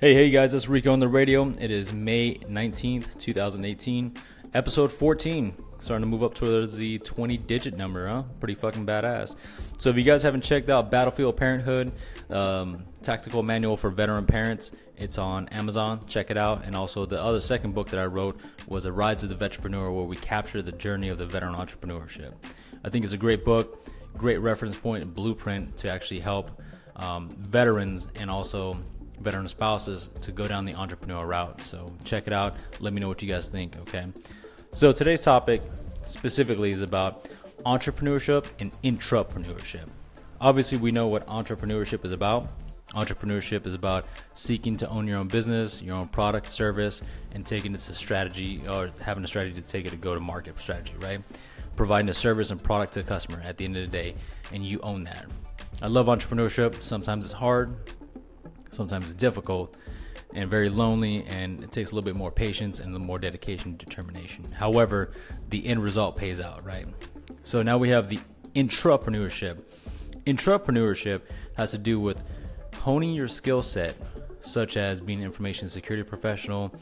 Hey, hey guys, it's Rico on the radio. It is May 19th, 2018, episode 14. Starting to move up towards the 20 digit number, huh? Pretty fucking badass. So, if you guys haven't checked out Battlefield Parenthood, um, Tactical Manual for Veteran Parents, it's on Amazon. Check it out. And also, the other second book that I wrote was A Rise of the Vetrepreneur, where we capture the journey of the veteran entrepreneurship. I think it's a great book, great reference point blueprint to actually help um, veterans and also veteran spouses to go down the entrepreneur route. So check it out. Let me know what you guys think, okay? So today's topic specifically is about entrepreneurship and intrapreneurship. Obviously, we know what entrepreneurship is about. Entrepreneurship is about seeking to own your own business, your own product, service, and taking it to strategy or having a strategy to take it to go to market strategy, right? Providing a service and product to a customer at the end of the day, and you own that. I love entrepreneurship. Sometimes it's hard, sometimes it's difficult and very lonely and it takes a little bit more patience and a more dedication and determination. However the end result pays out right? So now we have the intrapreneurship. Intrapreneurship has to do with honing your skill set such as being an information security professional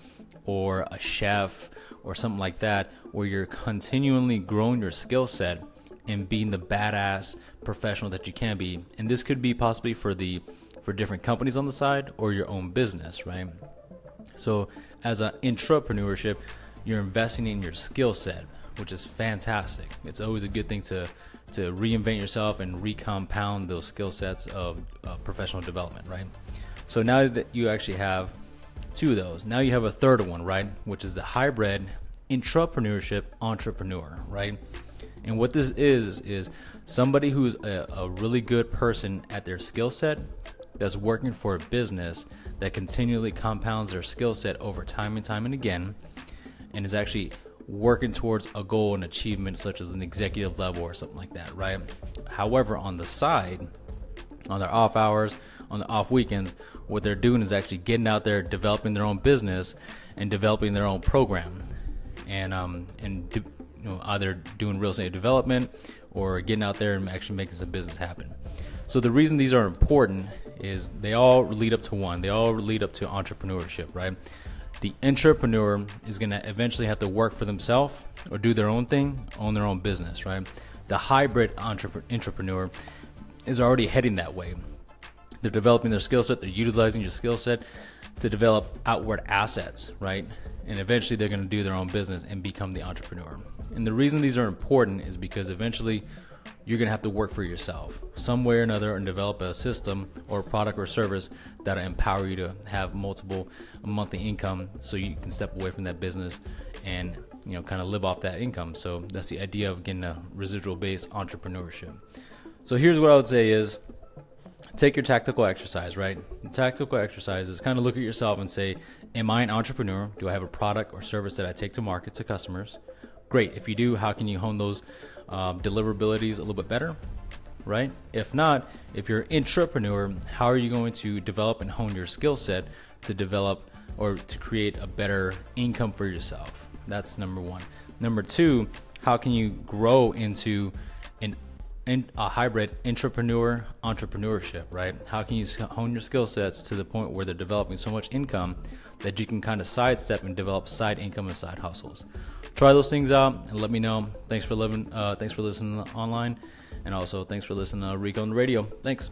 or a chef or something like that where you're continually growing your skill set and being the badass professional that you can be. And this could be possibly for the for different companies on the side or your own business, right? So, as an intrapreneurship, you're investing in your skill set, which is fantastic. It's always a good thing to to reinvent yourself and recompound those skill sets of uh, professional development, right? So now that you actually have two of those, now you have a third one, right? Which is the hybrid intrapreneurship entrepreneur, right? And what this is is somebody who's a, a really good person at their skill set that's working for a business that continually compounds their skill set over time and time and again and is actually working towards a goal and achievement such as an executive level or something like that, right? However, on the side, on their off hours, on the off weekends, what they're doing is actually getting out there, developing their own business and developing their own program, and um and you know either doing real estate development or getting out there and actually making some business happen. So the reason these are important is they all lead up to one. They all lead up to entrepreneurship, right? The entrepreneur is going to eventually have to work for themselves or do their own thing, own their own business, right? The hybrid entrepreneur is already heading that way. They're developing their skill set, they're utilizing your skill set to develop outward assets, right? And eventually they're going to do their own business and become the entrepreneur. And the reason these are important is because eventually you're going to have to work for yourself some way or another and develop a system or product or service that'll empower you to have multiple monthly income so you can step away from that business and you know kind of live off that income. So that's the idea of getting a residual based entrepreneurship. So here's what i would say is take your tactical exercise right? The tactical exercise is kind of look at yourself and say am i an entrepreneur? Do i have a product or service that i take to market to customers great if you do how can you hone those um, deliverabilities a little bit better, right? If not, if you're an entrepreneur, how are you going to develop and hone your skill set to develop or to create a better income for yourself? That's number one. Number two, how can you grow into in a hybrid entrepreneur entrepreneurship, right? How can you hone your skill sets to the point where they're developing so much income that you can kind of sidestep and develop side income and side hustles? Try those things out and let me know. Thanks for living. Uh, thanks for listening online, and also thanks for listening to Rico on the radio. Thanks.